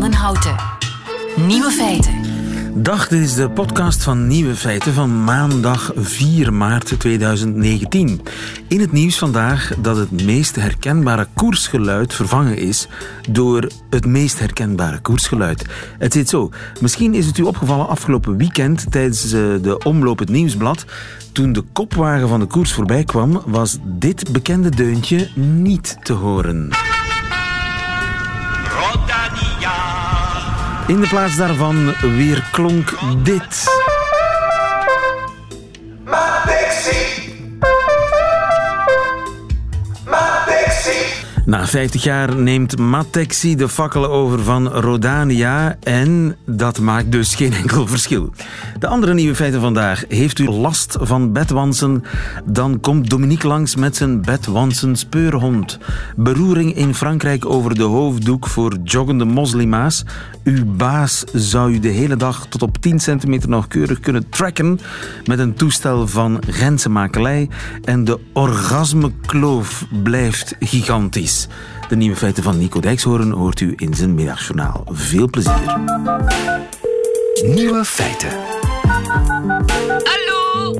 van Houten. Nieuwe feiten. Dag, dit is de podcast van Nieuwe Feiten van maandag 4 maart 2019. In het nieuws vandaag dat het meest herkenbare koersgeluid vervangen is door het meest herkenbare koersgeluid. Het zit zo. Misschien is het u opgevallen afgelopen weekend tijdens eh, de omloop het nieuwsblad. Toen de kopwagen van de koers voorbij kwam, was dit bekende deuntje niet te horen. In de plaats daarvan weer klonk dit. Na 50 jaar neemt Matexi de fakkelen over van Rodania en dat maakt dus geen enkel verschil. De andere nieuwe feiten vandaag. Heeft u last van bedwansen? Dan komt Dominique langs met zijn bedwansen speurhond. Beroering in Frankrijk over de hoofddoek voor joggende moslima's. Uw baas zou u de hele dag tot op 10 centimeter nauwkeurig kunnen tracken met een toestel van grenzenmakelij. En de orgasmekloof blijft gigantisch. De nieuwe feiten van Nico Dijkshoorn hoort u in zijn middagjournaal. Veel plezier. Nieuwe feiten. Hallo.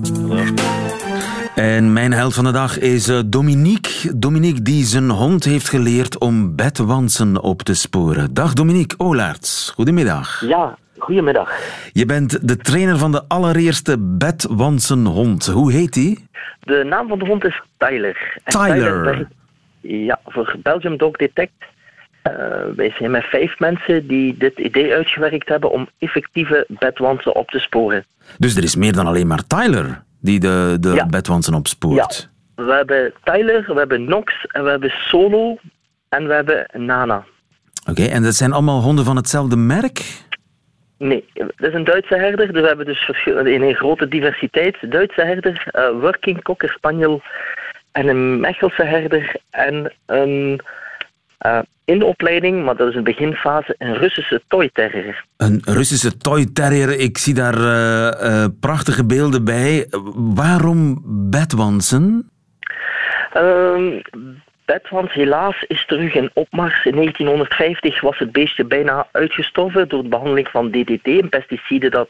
En mijn held van de dag is eh, Dominique. Dominique die zijn hond heeft geleerd om bedwansen op te sporen. Dag Dominique Olaerts, goedemiddag. Ja, goedemiddag. Je bent de trainer van de allereerste bedwansenhond. Hoe heet die? De naam van de hond is Tyler. Tyler. Ja, voor Belgium Dog Detect. Eh, wij zijn met vijf mensen die dit idee uitgewerkt hebben om effectieve bedwansen op te sporen. Dus er is meer dan alleen maar Tyler die de, de Ja. bedwansen opspoort. We hebben Tyler, we hebben Nox en we hebben Solo en we hebben Nana. Oké, en dat zijn allemaal honden van hetzelfde merk? Nee, dat is een Duitse herder. Dus we hebben dus in een grote diversiteit. Duitse herder, eh, working cocker spaniel en een Mechelse herder en een eh, in de opleiding, maar dat is een beginfase, een Russische toy terrier. Een Russische toy terrier. Ik zie daar eh, eh, prachtige beelden bij. Waarom bedwansen? Ehm Bedwans helaas is terug in opmars. In 1950 was het beestje bijna uitgestorven door de behandeling van DDT, een pesticide dat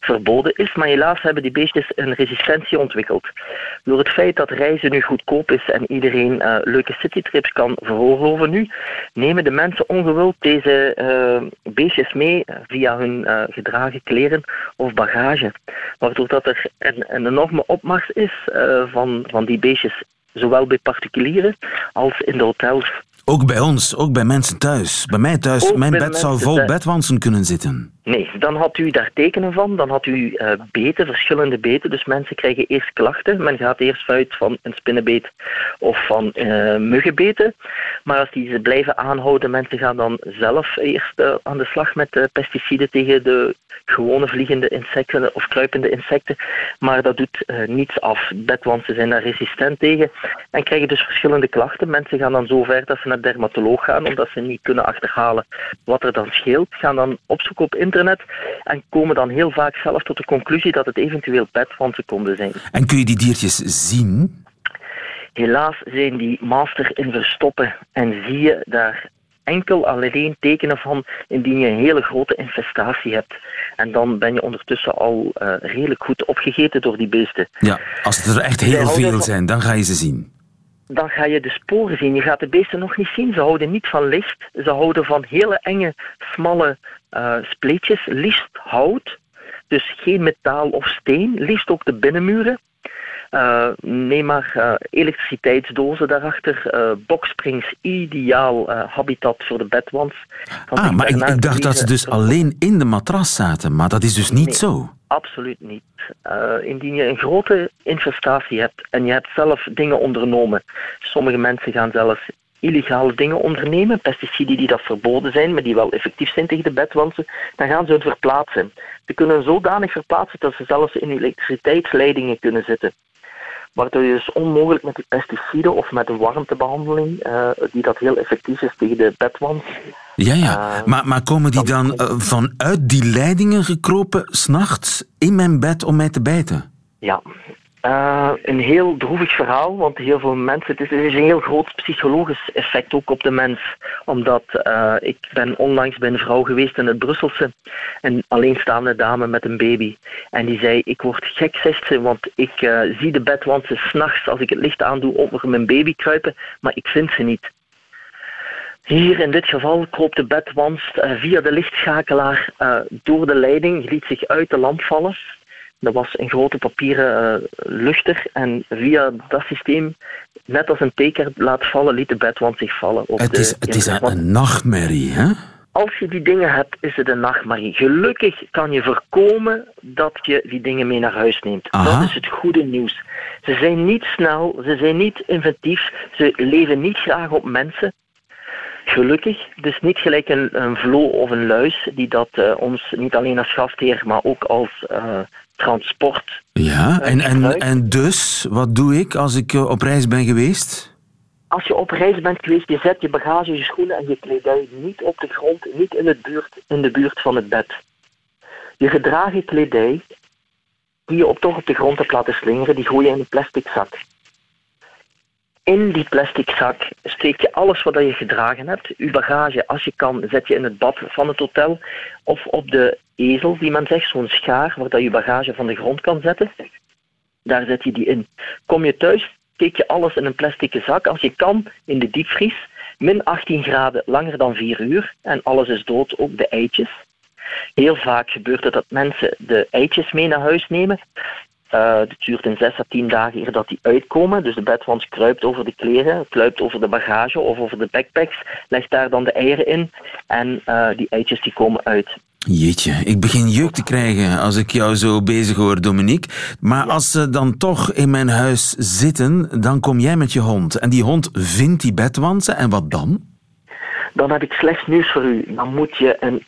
verboden is. Maar helaas hebben die beestjes een resistentie ontwikkeld. Door het feit dat reizen nu goedkoop is en iedereen eh, leuke citytrips kan veroorloven nu, nemen de mensen ongewild deze eh, beestjes mee eh, via hun gedragen kleren of bagage. Waardoor dat er een, een enorme opmars is van, van die beestjes zowel bij particulieren als in de hotels. Ook bij ons, ook bij mensen thuis. Bij mij thuis, Ook mijn bed zou vol thuis. bedwansen kunnen zitten. Nee, dan had u daar tekenen van, dan had u eh, beten, verschillende beten. Dus mensen krijgen eerst klachten. Men gaat eerst uit van een spinnenbeet of van eh, muggenbeten. Maar als die ze blijven aanhouden, mensen gaan dan zelf eerst eh, aan de slag met pesticiden tegen de gewone vliegende insecten of kruipende insecten. Maar dat doet niets af. Bedwansen zijn daar resistent tegen en krijgen dus verschillende klachten. Mensen gaan dan zo ver dat ze naar de dermatoloog gaan, omdat ze niet kunnen achterhalen wat er dan scheelt. Gaan dan opzoeken op internet en komen dan heel vaak zelf tot de conclusie dat het eventueel bedwansen konden zijn. En kun je die diertjes zien? Helaas zijn die master in verstoppen en zie je daar enkel alleen tekenen van indien je een hele grote infestatie hebt. En dan ben je ondertussen al eh, redelijk goed opgegeten door die beesten. Ja, als het er echt heel veel zijn, dan ga je ze zien. Dan ga je de sporen zien. Je gaat de beesten nog niet zien. Ze houden niet van licht. Ze houden van hele enge, smalle eh, spleetjes. Liefst hout. Dus geen metaal of steen. Liefst ook de binnenmuren. Eh, neem maar eh, elektriciteitsdozen daarachter. eh boksprings, ideaal habitat voor de bedwans. Ah, maar ik, dacht dat ze dus alleen in de matras zaten. Maar dat is dus niet Nee. zo. Absoluut niet. Indien je een grote infestatie hebt en je hebt zelf dingen ondernomen. Sommige mensen gaan zelfs illegale dingen ondernemen, pesticiden die dat verboden zijn, maar die wel effectief zijn tegen de bedwansen, dan gaan ze het verplaatsen. Ze kunnen zodanig verplaatsen dat ze zelfs in elektriciteitsleidingen kunnen zitten. Waardoor je dus onmogelijk met die pesticiden of met een warmtebehandeling, eh, die dat heel effectief is tegen de bedwans, Ja, ja. Eh, maar, maar komen die dan eh, vanuit die leidingen gekropen, s'nachts, in mijn bed om mij te bijten? Ja, Uh, een heel droevig verhaal, want heel veel mensen, het is, is een heel groot psychologisch effect ook op de mens. Omdat uh, ik ben onlangs bij een vrouw geweest in het Brusselse, een alleenstaande dame met een baby. En die zei, ik word gek, zegt ze, want ik uh, zie de bedwansen s'nachts als ik het licht aandoe over mijn baby kruipen, maar ik vind ze niet. Hier in dit geval kroop de bedwans via de lichtschakelaar door de leiding, liet zich uit de lamp vallen. Dat was een grote papieren uh, luchter en via dat systeem, net als een teker laat vallen, liet de bedwand zich vallen. Op het de, is, het is een, een nachtmerrie, hè? Als je die dingen hebt, is het een nachtmerrie. Gelukkig kan je voorkomen dat je die dingen mee naar huis neemt. Aha. Dat is het goede nieuws. Ze zijn niet snel, ze zijn niet inventief, ze leven niet graag op mensen. Gelukkig, dus niet gelijk een, een vlo of een luis die dat uh, ons niet alleen als gastheer, maar ook als uh, transport. Ja, en, en, en dus, wat doe ik als ik uh, op reis ben geweest? Als je op reis bent geweest, je zet je bagage, je schoenen en je kledij niet op de grond, niet in, het buurt, in de buurt van het bed. Je gedragen kledij, die je op, toch op de grond hebt laten slingeren, die gooi je in een plastic zak. In die plastic zak steek je alles wat je gedragen hebt. Je bagage, als je kan, zet je in het bad van het hotel. Of op de ezel, die men zegt, zo'n schaar, waar je bagage van de grond kan zetten. Daar zet je die in. Kom je thuis, steek je alles in een plastic zak. Als je kan, in de diepvries. Min 18 graden, langer dan 4 uur. En alles is dood, ook de eitjes. Heel vaak gebeurt het dat mensen de eitjes mee naar huis nemen. Uh, het duurt in 6 à 10 dagen eer dat die uitkomen. Dus de bedwans kruipt over de kleren, kruipt over de bagage of over de backpacks, legt daar dan de eieren in en uh, die eitjes die komen uit. Jeetje, ik begin jeuk te krijgen als ik jou zo bezig hoor, Dominique. Maar als ze dan toch in mijn huis zitten, dan kom jij met je hond. En die hond vindt die bedwansen en wat dan? Dan heb ik slechts nieuws voor u. Dan moet je een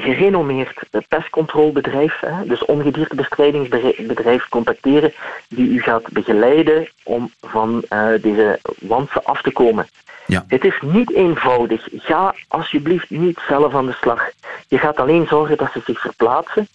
gerenommeerd pestcontrolebedrijf, dus ongediertebestrijdingsbedrijf, contacteren die u gaat begeleiden om van uh, deze wansen af te komen. Ja. Het is niet eenvoudig. Ga alsjeblieft niet zelf aan de slag. Je gaat alleen zorgen dat ze zich verplaatsen.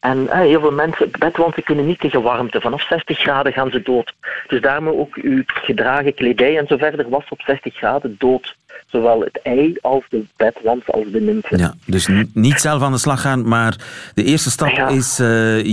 En uh, heel veel mensen, bedwansen kunnen niet tegen warmte. Vanaf 60 graden gaan ze dood. Dus daarom ook uw gedragen kledij en zo verder was op 60 graden dood zowel het ei als de bedwans als de nymfen. Ja, dus niet zelf aan de slag gaan, maar de eerste stap ja. is uh,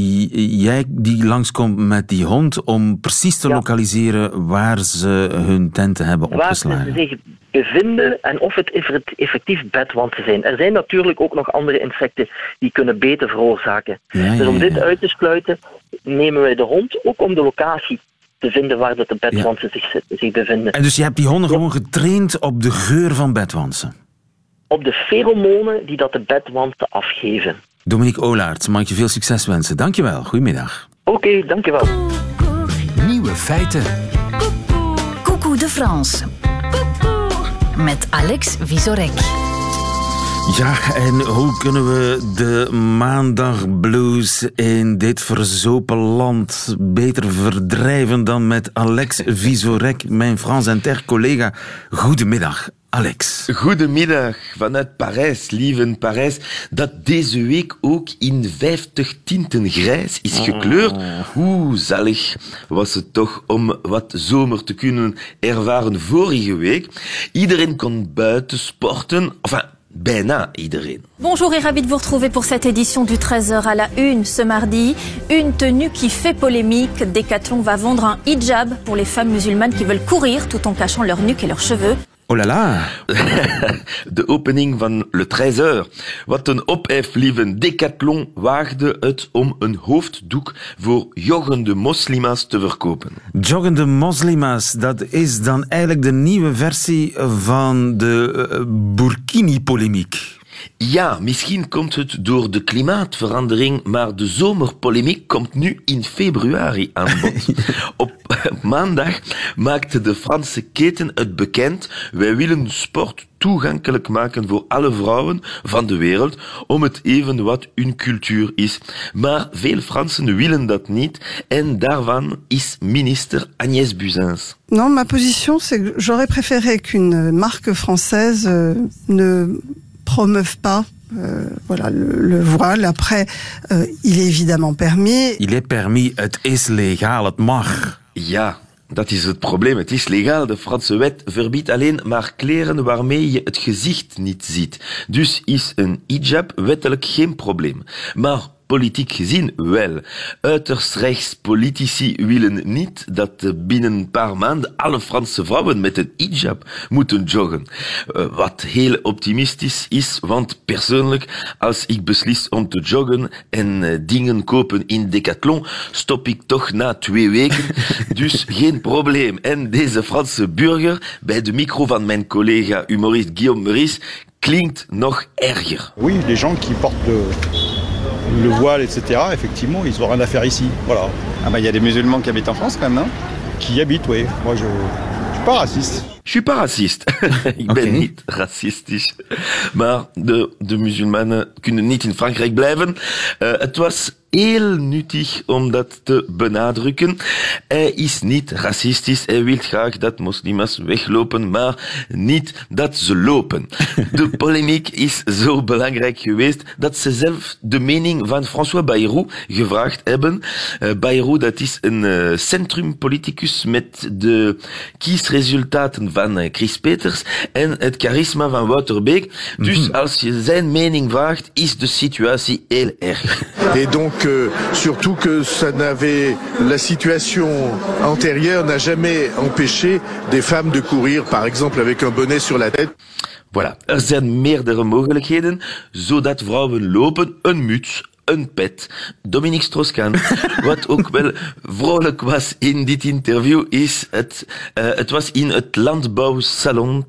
jij die langskomt met die hond om precies te ja. lokaliseren waar ze hun tenten hebben opgeslagen. Waar ze zich bevinden en of het effectief bedwansen zijn. Er zijn natuurlijk ook nog andere insecten die kunnen beten veroorzaken. Ja, dus om dit uit te sluiten nemen wij de hond ook om de locatie te vinden waar dat de bedwansen ja. zich, zich, bevinden. En dus je hebt die honden ja. gewoon getraind op de geur van bedwansen? Op de pheromonen die dat de bedwansen afgeven. Dominique Olaert, mag je veel succes wensen. Dankjewel, goedemiddag. Oké, okay, dankjewel. Nieuwe feiten. Coucou de France. Met Alex Visorek. Ja, en hoe kunnen we de maandagblues in dit verzopen land beter verdrijven dan met Alex Visorek, mijn Frans en collega. Goedemiddag, Alex. Goedemiddag vanuit Parijs, lieve Parijs, dat deze week ook in 50 tinten grijs is gekleurd. Hoe zalig was het toch om wat zomer te kunnen ervaren vorige week. Iedereen kon buiten sporten, enfin, Bijna iedereen. Bonjour et ravi de vous retrouver pour cette édition du 13h à la une ce mardi. Une tenue qui fait polémique. Decathlon va vendre un hijab pour les femmes musulmanes qui veulent courir tout en cachant leur nuque et leurs cheveux. Oh là là! De opening van Le 13 Wat een ophef, lieve Decathlon waagde het om een hoofddoek voor joggende moslima's te verkopen. Joggende moslima's, dat is dan eigenlijk de nieuwe versie van de uh, Burkini-polemiek. Ja, misschien komt het door de klimaatverandering, maar de zomerpolemiek komt nu in februari aan bod. Op maandag maakte de Franse keten het bekend. Wij willen sport toegankelijk maken voor alle vrouwen van de wereld, om het even wat hun cultuur is. Maar veel Fransen willen dat niet, en daarvan is minister Agnès Buzyn. Non, ma position, c'est que j'aurais préféré qu'une marque française euh, ne promeuve pas voilà, le, voile. Après, il est évidemment permis. Il est permis, het is legaal, het mag. Ja, Dat is het probleem. Het is legaal. De Franse wet verbiedt alleen maar kleren waarmee je het gezicht niet ziet. Dus is een hijab wettelijk geen probleem. Maar politiek gezien wel. Uiterst rechts politici willen niet dat binnen een paar maanden alle Franse vrouwen met een hijab moeten joggen. Uh, wat heel optimistisch is, want persoonlijk, als ik beslis om te joggen en uh, dingen kopen in Decathlon, stop ik toch na twee weken. dus geen probleem. En deze Franse burger, bij de micro van mijn collega humorist Guillaume Meurice, klinkt nog erger. Oui, les gens qui portent le voile, etc., effectivement, ils n'ont rien à faire ici. Voilà. Ah bah il y a des musulmans qui habitent en France quand même, non? Qui habitent, oui. Moi, je ne suis pas raciste. Je suis pas raciste. ik ben okay. niet racistisch. Maar de, de musulmanen kunnen niet in Frankrijk blijven. Uh, het was heel nuttig om dat te benadrukken. Hij is niet racistisch. Hij wil graag dat moslims weglopen, maar niet dat ze lopen. De polemiek is zo belangrijk geweest dat ze zelf de mening van François Bayrou gevraagd hebben. Uh, Bayrou, dat is een uh, centrumpoliticus met de kiesresultaten van uh, Chris Peters en het charisma van Wouter Beek. Dus mm -hmm. als je zijn mening vraagt, is de situatie heel erg. Et donc euh, surtout que ça n'avait la situation antérieure n'a jamais empêché des femmes de courir par exemple avec un bonnet sur la tête. Voilà, er zijn meerdere mogelijkheden zodat vrouwen lopen, een muts, een pet. Dominique Strauss-Kahn, wat ook wel vrolijk was in dit interview, is het, uh, het was in het landbouwsalon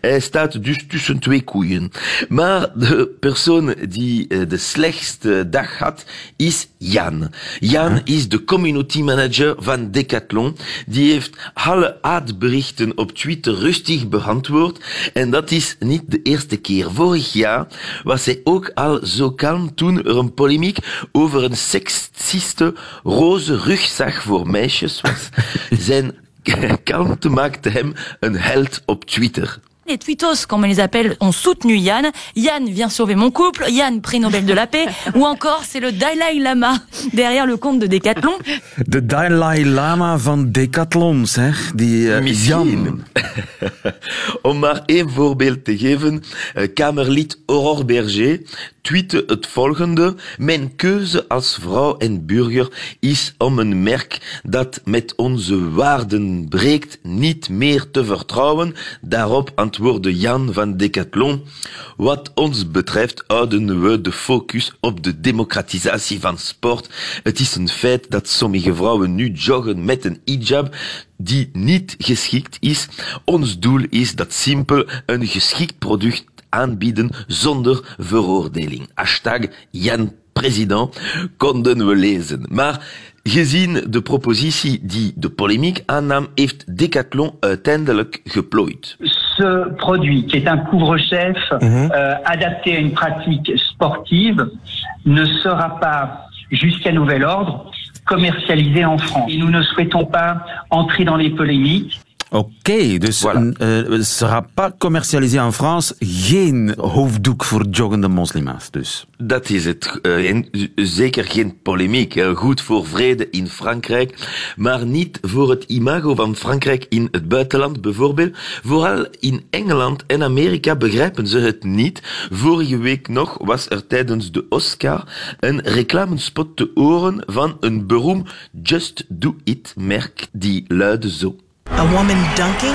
Hij staat dus tussen twee koeien. Maar de persoon die uh, de slechtste dag had, is Jan. Jan is de community manager van Decathlon. Die heeft alle haatberichten op Twitter rustig beantwoord. En dat is niet de eerste keer. Vorig jaar was hij ook al zo kalm toen er een polemiek over een seksiste roze rugzak voor meisjes was. Zijn kalmte maakte hem een held op Twitter. Les tweetos, comme on les appelle, ont soutenu Yann. Yann vient sauver mon couple. Yann, prix Nobel de la paix. Ou encore, c'est le Dalai Lama derrière le compte de Decathlon. De Dalai Lama van Decathlon, zeg. Die uh, Misschien. Om maar één voorbeeld te geven. Uh, Kamerlid Aurore Berger tweette het volgende. Mijn keuze als vrouw en burger is om een merk dat met onze waarden breekt niet meer te vertrouwen. Daarop antwoordde Jan van Decathlon. Wat ons betreft houden we de focus op de democratisatie van sport. Het is een feit dat sommige vrouwen nu joggen met een hijab die niet geschikt is. Ons doel is dat simpel een geschikt product aanbieden zonder veroordeling. Hashtag Jan President konden we lezen. Maar gezien de propositie die de polemiek aannam, heeft Decathlon uiteindelijk geplooid. Ce produit, qui est un couvre-chef -hmm. euh, adapté à une pratique sportive, ne sera pas, jusqu'à nouvel ordre, commercialisé en France. Et nous ne souhaitons pas entrer dans les polémiques. Oké, okay, dus voilà. uh, sera pas commercialisé en France. Geen hoofddoek voor joggende moslima's dus. Dat is het. Uh, en zeker geen polemiek. Uh, goed voor vrede in Frankrijk, maar niet voor het imago van Frankrijk in het buitenland. Bijvoorbeeld, vooral in Engeland en Amerika begrijpen ze het niet. Vorige week nog was er tijdens de Oscar een reclamespot te horen van een beroemd Just Do It merk die luidde zo. A woman dunking?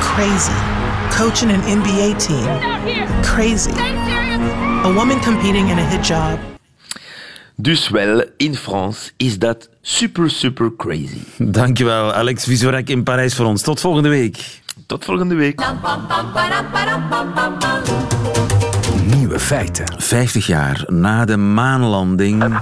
Crazy. Coaching an NBA team? Crazy. A woman competing in a hijab? Dus wel, in France is dat super, super crazy. Dankjewel, Alex Visorek in Parijs voor ons. Tot volgende week. Tot volgende week. Nieuwe feiten. 50 jaar na de maanlanding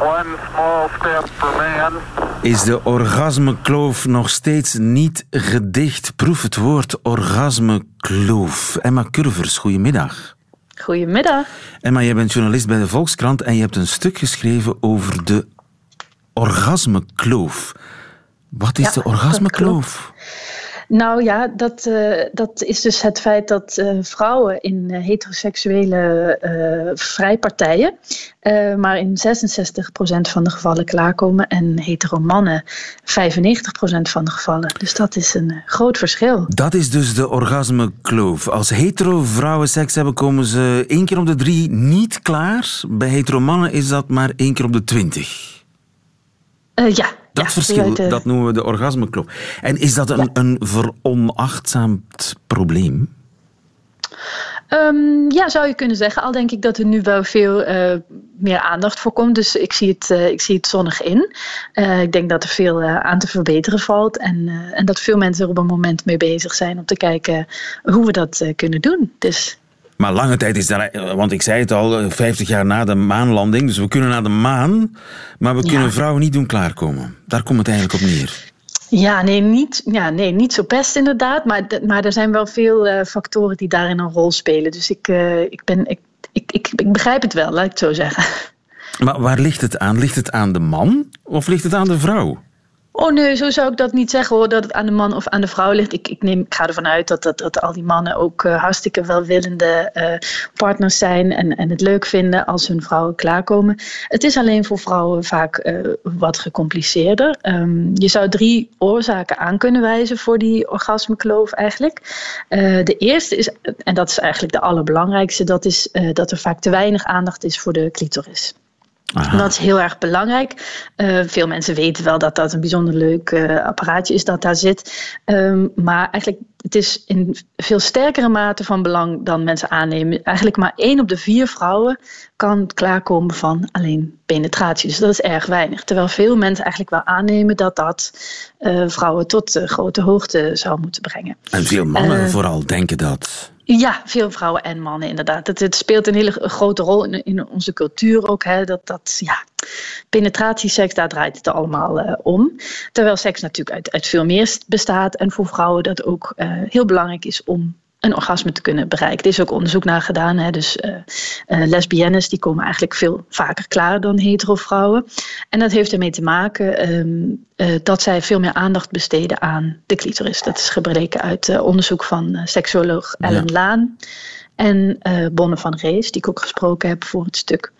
is de orgasmekloof nog steeds niet gedicht. Proef het woord orgasmekloof. Emma Curvers, goedemiddag. Goedemiddag. Emma, jij bent journalist bij de Volkskrant en je hebt een stuk geschreven over de orgasmekloof. Wat is Ja, de orgasmekloof? Nou ja, dat, uh, dat is dus het feit dat uh, vrouwen in uh, heteroseksuele vrijpartijen maar in 66% van de gevallen klaarkomen en hetero mannen 95% van de gevallen. Dus dat is een groot verschil. Dat is dus de orgasmekloof. Als hetero vrouwen seks hebben, komen ze één keer op de drie niet klaar. Bij hetero mannen is dat maar één keer op de twintig. ja, dat verschil, dat noemen we de orgasmekloof. En is dat een, ja. een veronachtzaamd probleem? Um, ja, zou je kunnen zeggen. Al denk ik dat er nu wel veel uh, meer aandacht voor komt. Dus ik zie het, uh, ik zie het zonnig in. Uh, ik denk dat er veel aan te verbeteren valt. En, en dat veel mensen er op een moment mee bezig zijn om te kijken hoe we dat kunnen doen. Dus maar lange tijd is daar, want ik zei het al, 50 jaar na de maanlanding. Dus we kunnen naar de maan, maar we kunnen ja. vrouwen niet doen klaarkomen. Daar komt het eigenlijk op neer. Ja, nee, niet, ja, nee, niet zo best inderdaad. Maar, maar er zijn wel veel uh, factoren die daarin een rol spelen. Dus ik, uh, ik, ben, ik, ik, ik, ik begrijp het wel, laat ik het zo zeggen. Maar waar ligt het aan? Ligt het aan de man of ligt het aan de vrouw? Oh nee, zo zou ik dat niet zeggen hoor, dat het aan de man of aan de vrouw ligt. Ik, ik, neem, ik ga ervan uit dat, dat, dat al die mannen ook uh, hartstikke welwillende uh, partners zijn en, en het leuk vinden als hun vrouwen klaarkomen. Het is alleen voor vrouwen vaak uh, wat gecompliceerder. Um, je zou drie oorzaken aan kunnen wijzen voor die orgasmekloof eigenlijk. de eerste is, en dat is eigenlijk de allerbelangrijkste, dat is dat er vaak te weinig aandacht is voor de clitoris. Aha. Dat is heel erg belangrijk. Uh, veel mensen weten wel dat dat een bijzonder leuk uh, apparaatje is dat daar zit. Um, maar eigenlijk, het is in veel sterkere mate van belang dan mensen aannemen. Eigenlijk maar één op de vier vrouwen kan klaarkomen van alleen penetratie. Dus dat is erg weinig. Terwijl veel mensen eigenlijk wel aannemen dat dat uh, vrouwen tot grote hoogte zou moeten brengen. En veel mannen vooral denken dat. Ja, veel vrouwen en mannen inderdaad. Het, het speelt een hele grote rol in, in onze cultuur ook. Hè, dat, dat, ja, penetratieseks, daar draait het allemaal uh, om. Terwijl seks natuurlijk uit, uit veel meer bestaat. En voor vrouwen dat ook uh, heel belangrijk is om een orgasme te kunnen bereiken. Er is ook onderzoek naar gedaan. Hè? Dus uh, uh, lesbiennes die komen eigenlijk veel vaker klaar dan hetero vrouwen. En dat heeft ermee te maken um, uh, dat zij veel meer aandacht besteden aan de clitoris. Dat is gebleken uit onderzoek van seksuoloog Ellen ja. Laan en Bonne van Rees, die ik ook gesproken heb voor het stuk.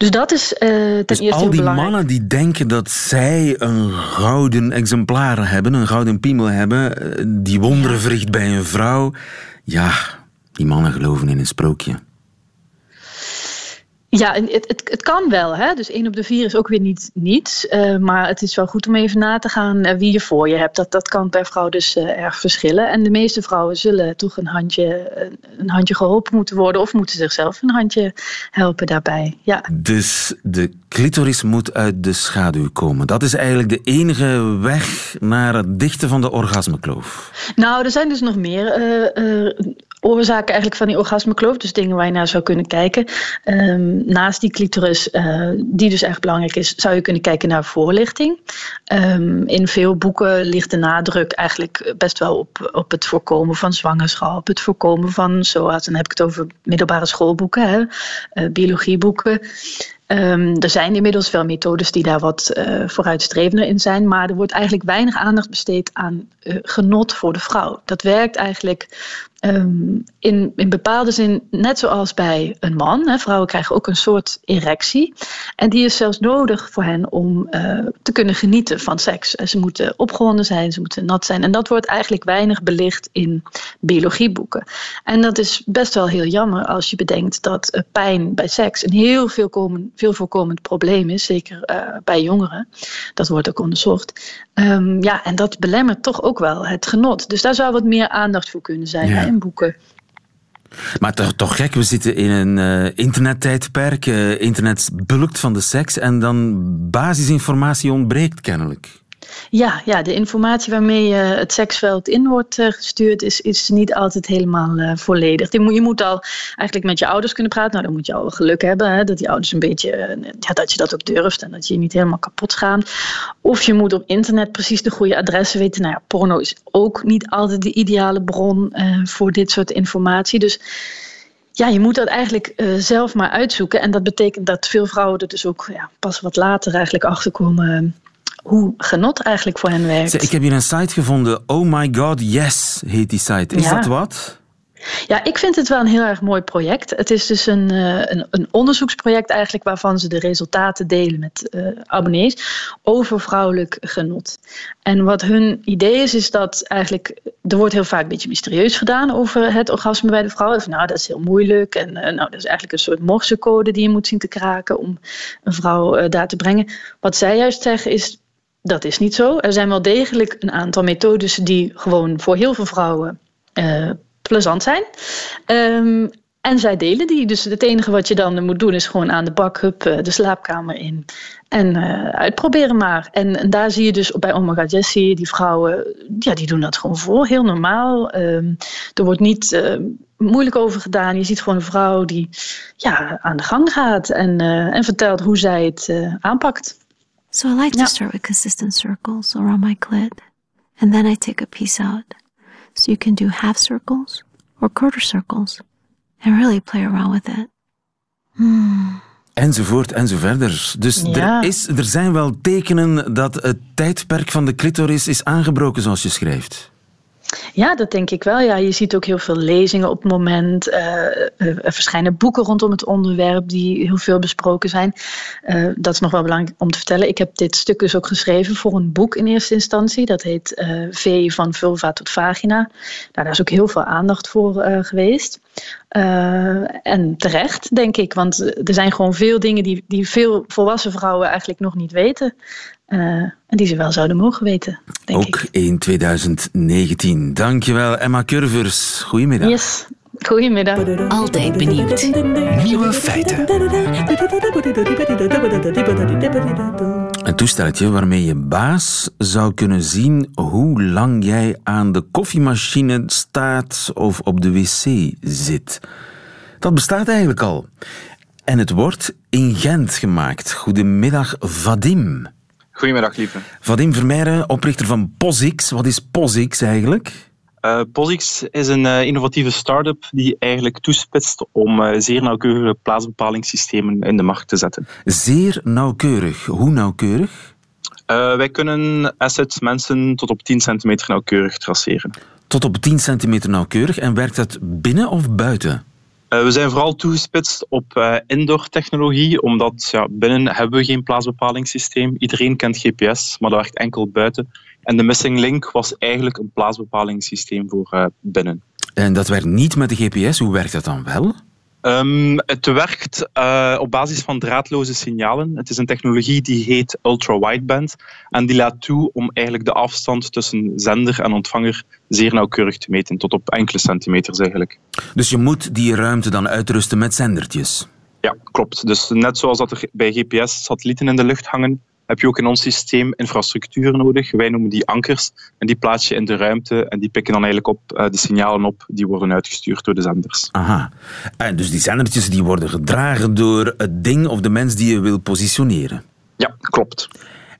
Dus dat is uh, ten dus eerste al die belangrijk. mannen die denken dat zij een gouden exemplaar hebben, een gouden piemel hebben, die wonderen verricht bij een vrouw. Ja, die mannen geloven in een sprookje. Ja, het, het, het kan wel. Hè? Dus één op de vier is ook weer niet niets. Uh, maar het is wel goed om even na te gaan uh, wie je voor je hebt. Dat, dat kan per vrouw dus uh, erg verschillen. En de meeste vrouwen zullen toch een handje, een handje geholpen moeten worden. Of moeten zichzelf een handje helpen daarbij. Ja. Dus de clitoris moet uit de schaduw komen. Dat is eigenlijk de enige weg naar het dichten van de orgasmekloof. Nou, er zijn dus nog meer oorzaken eigenlijk van die orgasmekloof. Dus dingen waar je naar zou kunnen kijken. Um, naast die clitoris, uh, die dus erg belangrijk is, zou je kunnen kijken naar voorlichting. Um, in veel boeken ligt de nadruk eigenlijk best wel op, op het voorkomen van zwangerschap, het voorkomen van SOA's. Dan heb ik het over middelbare schoolboeken, hè, uh, biologieboeken. Um, er zijn inmiddels wel methodes die daar wat uh, vooruitstrevender in zijn, maar er wordt eigenlijk weinig aandacht besteed aan genot voor de vrouw. Dat werkt eigenlijk um, in, in bepaalde zin net zoals bij een man. Hè. Vrouwen krijgen ook een soort erectie. En die is zelfs nodig voor hen om uh, te kunnen genieten van seks. Ze moeten opgewonden zijn, ze moeten nat zijn. En dat wordt eigenlijk weinig belicht in biologieboeken. En dat is best wel heel jammer als je bedenkt dat uh, pijn bij seks een heel veel, komen, veel voorkomend probleem is. Zeker uh, bij jongeren. Dat wordt ook onderzocht. Um, ja, en dat belemmert toch ook wel het genot. Dus daar zou wat meer aandacht voor kunnen zijn. Boeken. Maar toch, toch gek, we zitten in een uh, internettijdperk. Uh, internet bulkt van de seks en dan basisinformatie ontbreekt kennelijk. Ja, ja, de informatie waarmee je het seksveld in wordt gestuurd is, is niet altijd helemaal uh, volledig. Je moet, je moet al eigenlijk met je ouders kunnen praten. Nou, dan moet je al geluk hebben hè, dat die ouders een beetje, ja, dat je dat ook durft en dat je niet helemaal kapot schaamt. Of je moet op internet precies de goede adressen weten. Nou ja, porno is ook niet altijd de ideale bron voor dit soort informatie. Dus ja, je moet dat eigenlijk zelf maar uitzoeken. En dat betekent dat veel vrouwen er dus ook ja, pas wat later eigenlijk achterkomen hoe genot eigenlijk voor hen werkt. Ik heb hier een site gevonden. Oh my god, yes, heet die site. Is dat wat? Ja, ik vind het wel een heel erg mooi project. Het is dus een, uh, een, een, onderzoeksproject eigenlijk waarvan ze de resultaten delen met uh, abonnees over vrouwelijk genot. En wat hun idee is, is dat eigenlijk, er wordt heel vaak een beetje mysterieus gedaan over het orgasme bij de vrouw. Of, nou, dat is heel moeilijk en uh, nou, dat is eigenlijk een soort morsecode die je moet zien te kraken om een vrouw daar te brengen. Wat zij juist zeggen is, dat is niet zo. Er zijn wel degelijk een aantal methodes die gewoon voor heel veel vrouwen plezant zijn. Um, en zij delen die. Dus het enige wat je dan moet doen is gewoon aan de bak, hup, eh, de slaapkamer in. En uh, uitproberen maar. En, daar zie je dus bij Omega Jessie, die vrouwen, ja, die doen dat gewoon voor. Heel normaal. Um, er wordt niet uh, moeilijk over gedaan. Je ziet gewoon een vrouw die ja, aan de gang gaat en, uh, en vertelt hoe zij het aanpakt. So I like to start with consistent circles around my clit. And then I take a piece out. So you can do half circles or quarter circles and really play around with it. Hmm. Enzovoort enzoverder. Dus ja. er, is, er zijn wel tekenen dat het tijdperk van de clitoris is aangebroken, zoals je schrijft. Ja, dat denk ik wel. Ja, je ziet ook heel veel lezingen op het moment. Uh, er verschijnen boeken rondom het onderwerp die heel veel besproken zijn. Uh, dat is nog wel belangrijk om te vertellen. Ik heb dit stuk dus ook geschreven voor een boek in eerste instantie. Dat heet uh, V van vulva tot vagina. Nou, daar is ook heel veel aandacht voor geweest. en terecht, denk ik. Want er zijn gewoon veel dingen die, die veel volwassen vrouwen eigenlijk nog niet weten. Uh, en die ze wel zouden mogen weten, denk Ook ik. in 2019. Dankjewel, Emma Curvers. Goedemiddag. Yes. Goedemiddag. Altijd benieuwd. Nieuwe feiten. Een toestelletje waarmee je baas zou kunnen zien hoe lang jij aan de koffiemachine staat of op de wc zit. Dat bestaat eigenlijk al. En het wordt in Gent gemaakt. Goedemiddag, Vadim. Goedemiddag, lieve. Vadim Vermeijren, oprichter van POSIX. Wat is POSIX eigenlijk? Uh, POSIX is een uh, innovatieve start-up die eigenlijk toespitst om uh, zeer nauwkeurige plaatsbepalingssystemen in de markt te zetten. Zeer nauwkeurig. Hoe nauwkeurig? wij kunnen assets, mensen, tot op 10 centimeter nauwkeurig traceren. Tot op 10 centimeter nauwkeurig. En werkt dat binnen of buiten? Uh, we zijn vooral toegespitst op uh, indoor-technologie, omdat ja, binnen hebben we geen plaatsbepalingssysteem. Iedereen kent GPS, maar dat werkt enkel buiten. En de missing link was eigenlijk een plaatsbepalingssysteem voor uh, binnen. En dat werkt niet met de GPS. Hoe werkt dat dan wel? Um, het werkt uh, op basis van draadloze signalen. Het is een technologie die heet ultra-wideband. En die laat toe om eigenlijk de afstand tussen zender en ontvanger zeer nauwkeurig te meten, tot op enkele centimeters eigenlijk. Dus je moet die ruimte dan uitrusten met zendertjes? Ja, klopt. Dus net zoals dat er bij GPS satellieten in de lucht hangen, heb je ook in ons systeem infrastructuur nodig. Wij noemen die ankers. En die plaats je in de ruimte en die pikken dan eigenlijk op uh, de signalen op die worden uitgestuurd door de zenders. Aha. En dus die zendertjes die worden gedragen door het ding of de mens die je wil positioneren? Ja, klopt.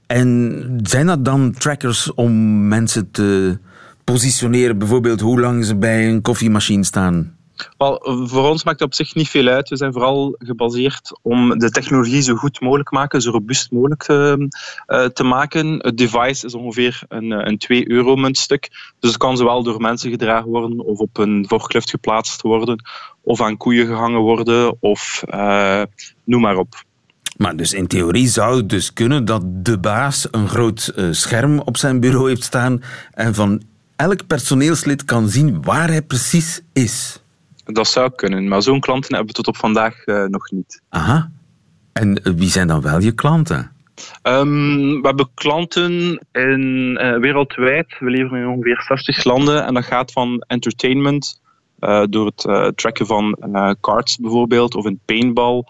En zijn dat dan trackers om mensen te positioneren? Bijvoorbeeld hoe lang ze bij een koffiemachine staan? Wel, voor ons maakt dat op zich niet veel uit. We zijn vooral gebaseerd om de technologie zo goed mogelijk te maken, zo robuust mogelijk te, uh, te maken. Het device is ongeveer een, een 2 euro muntstuk. Dus het kan zowel door mensen gedragen worden of op een forklift geplaatst worden of aan koeien gehangen worden of uh, noem maar op. Maar dus in theorie zou het dus kunnen dat de baas een groot scherm op zijn bureau heeft staan en van elk personeelslid kan zien waar hij precies is. Dat zou kunnen, maar zo'n klanten hebben we tot op vandaag uh, nog niet. Aha. En wie zijn dan wel je klanten? Um, we hebben klanten in, uh, wereldwijd. We leveren in ongeveer 60 landen. En dat gaat van entertainment, uh, door het tracken van cards bijvoorbeeld, of in paintball,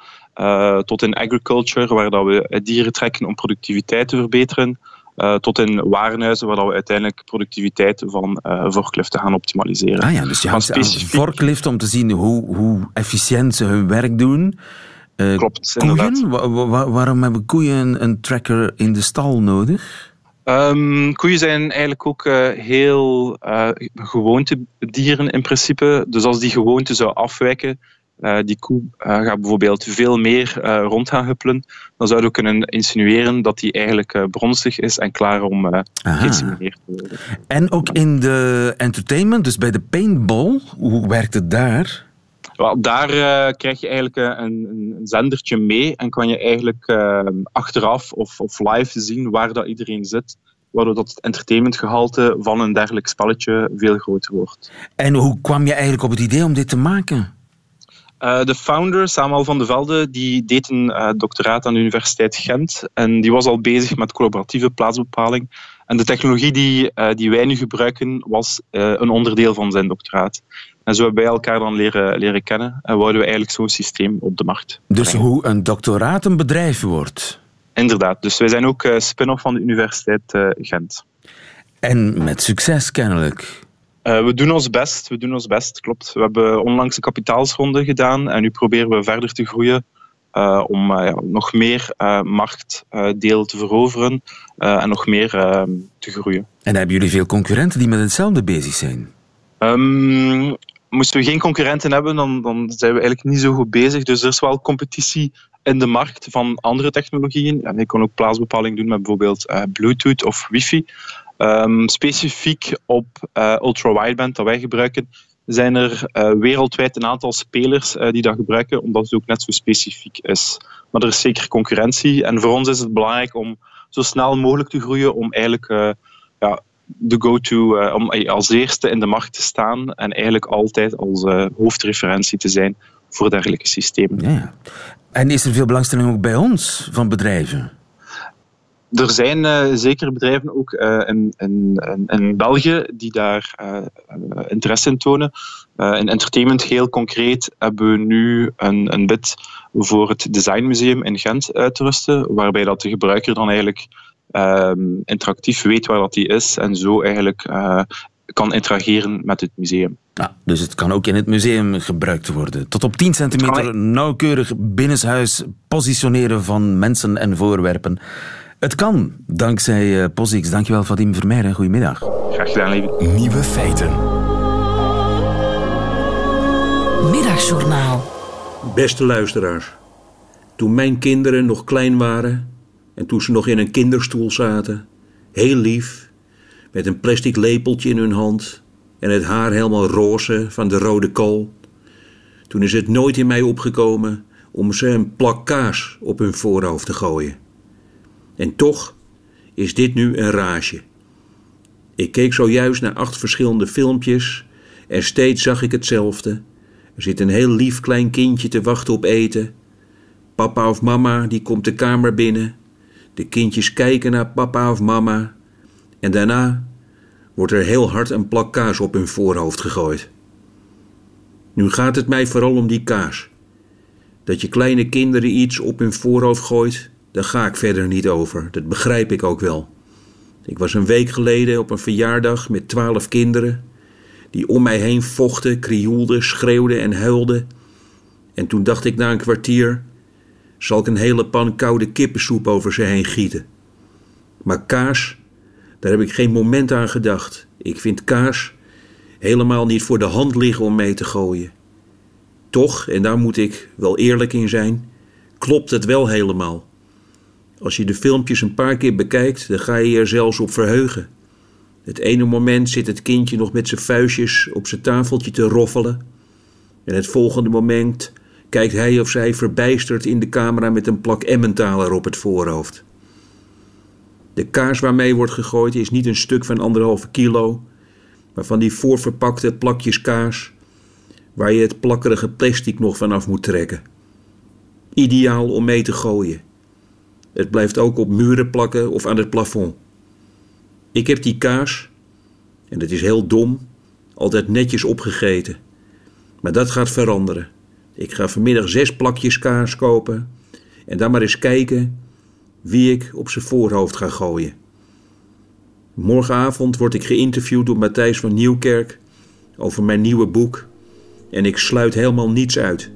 tot in agriculture, waar dat we dieren trekken om productiviteit te verbeteren. Uh, tot in warenhuizen, waar we uiteindelijk productiviteit van uh, forkliften gaan optimaliseren. Ah ja, dus je specifiek... forklift om te zien hoe, hoe efficiënt ze hun werk doen. Uh, Klopt, koeien? Wa wa waarom hebben koeien een, tracker in de stal nodig? Um, koeien zijn eigenlijk ook heel gewoontedieren in principe. Dus als die gewoonte zou afwijken, eh, die koe eh, gaat bijvoorbeeld veel meer uh, rond gaan huppelen, dan zouden we kunnen insinueren dat die eigenlijk bronstig is en klaar om uh, te worden. En ook in de entertainment, dus bij de paintball, hoe werkt het daar? Wel, daar krijg je eigenlijk een, een, zendertje mee en kan je eigenlijk achteraf of, of live zien waar dat iedereen zit waardoor dat het entertainmentgehalte van een dergelijk spelletje veel groter wordt. En hoe kwam je eigenlijk op het idee om dit te maken? Uh, de founder, Samuel van de Velde, die deed een uh, doctoraat aan de Universiteit Gent. En die was al bezig met collaboratieve plaatsbepaling. En de technologie die, uh, die wij nu gebruiken, was een onderdeel van zijn doctoraat. En zo hebben wij elkaar dan leren, leren kennen en wouden we eigenlijk zo'n systeem op de markt. Dus hoe een doctoraat een bedrijf wordt? Inderdaad. Dus wij zijn ook spin-off van de Universiteit Gent. En met succes kennelijk. Uh, we doen ons best, we doen ons best, klopt. We hebben onlangs een kapitaalsronde gedaan en nu proberen we verder te groeien uh, om uh, ja, nog meer marktdeel te veroveren en nog meer te groeien. En hebben jullie veel concurrenten die met hetzelfde bezig zijn? Um, moesten we geen concurrenten hebben, dan, dan zijn we eigenlijk niet zo goed bezig. Dus er is wel competitie in de markt van andere technologieën. En je kan ook plaatsbepaling doen met bijvoorbeeld Bluetooth of wifi. Um, specifiek op uh, ultra-wideband dat wij gebruiken, zijn er uh, wereldwijd een aantal spelers uh, die dat gebruiken, omdat het ook net zo specifiek is. Maar er is zeker concurrentie en voor ons is het belangrijk om zo snel mogelijk te groeien, om eigenlijk ja, de go-to, om als eerste in de markt te staan en eigenlijk altijd als hoofdreferentie te zijn voor dergelijke systemen. Ja. En is er veel belangstelling ook bij ons van bedrijven? Er zijn uh, zeker bedrijven ook uh, in, in, in, België die daar uh, interesse in tonen. in entertainment, heel concreet, hebben we nu een, een bid voor het Designmuseum in Gent uit te rusten, waarbij dat de gebruiker dan eigenlijk ehm, interactief weet waar dat die is en zo eigenlijk kan interageren met het museum. Ja, dus het kan ook in het museum gebruikt worden. Tot op 10 centimeter nauwkeurig binnenshuis positioneren van mensen en voorwerpen. Het kan, dankzij uh, POSIX. Dankjewel, Vadim Vermeijden. Goedemiddag. Graag gedaan, lieve. Nieuwe feiten. Middagjournaal. Beste luisteraars. Toen mijn kinderen nog klein waren en toen ze nog in een kinderstoel zaten, heel lief, met een plastic lepeltje in hun hand en het haar helemaal roze van de rode kool, toen is het nooit in mij opgekomen om ze een plak kaas op hun voorhoofd te gooien. En toch is dit nu een rage. Ik keek zojuist naar acht verschillende filmpjes en steeds zag ik hetzelfde. Er zit een heel lief klein kindje te wachten op eten. Papa of mama die komt de kamer binnen. De kindjes kijken naar papa of mama. En daarna wordt er heel hard een plak kaas op hun voorhoofd gegooid. Nu gaat het mij vooral om die kaas. Dat je kleine kinderen iets op hun voorhoofd gooit, daar ga ik verder niet over. Dat begrijp ik ook wel. Ik was een week geleden op een verjaardag met twaalf kinderen. Die om mij heen vochten, krioelden, schreeuwden en huilden. En toen dacht ik na een kwartier: zal ik een hele pan koude kippensoep over ze heen gieten. Maar kaas, daar heb ik geen moment aan gedacht. Ik vind kaas helemaal niet voor de hand liggen om mee te gooien. Toch, en daar moet ik wel eerlijk in zijn, klopt het wel helemaal. Als je de filmpjes een paar keer bekijkt, dan ga je er zelfs op verheugen. Het ene moment zit het kindje nog met zijn vuistjes op zijn tafeltje te roffelen. En het volgende moment kijkt hij of zij verbijsterd in de camera met een plak emmentaler op het voorhoofd. De kaas waarmee wordt gegooid is niet een stuk van anderhalve kilo, maar van die voorverpakte plakjes kaas waar je het plakkerige plastic nog vanaf moet trekken. Ideaal om mee te gooien. Het blijft ook op muren plakken of aan het plafond. Ik heb die kaas, en dat is heel dom, altijd netjes opgegeten. Maar dat gaat veranderen. Ik ga vanmiddag zes plakjes kaas kopen en dan maar eens kijken wie ik op zijn voorhoofd ga gooien. Morgenavond word ik geïnterviewd door Matthijs van Nieuwkerk over mijn nieuwe boek en ik sluit helemaal niets uit.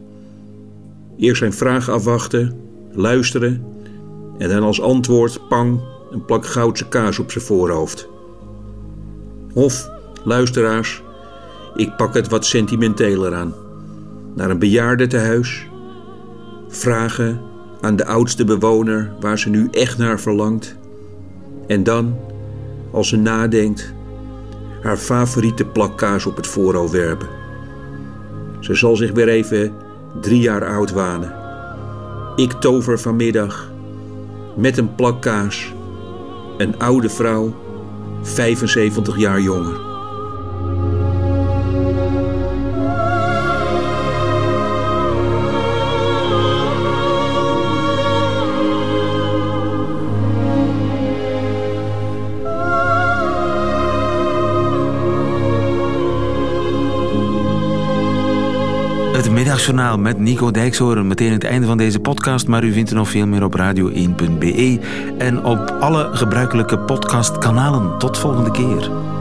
Eerst zijn vragen afwachten, luisteren en dan als antwoord, pang, een plak goudse kaas op zijn voorhoofd. Of, luisteraars, ik pak het wat sentimenteler aan. naar een bejaardentehuis, vragen aan de oudste bewoner waar ze nu echt naar verlangt. En dan, als ze nadenkt, haar favoriete plakkaas op het voorhoofd werpen. Ze zal zich weer even drie jaar oud wanen. Ik tover vanmiddag met een plakkaas een oude vrouw, 75 jaar jonger. Middagjournaal met Nico Dijkshoorn. Meteen het einde van deze podcast, maar u vindt er nog veel meer op radio1.be en op alle gebruikelijke podcastkanalen. Tot volgende keer.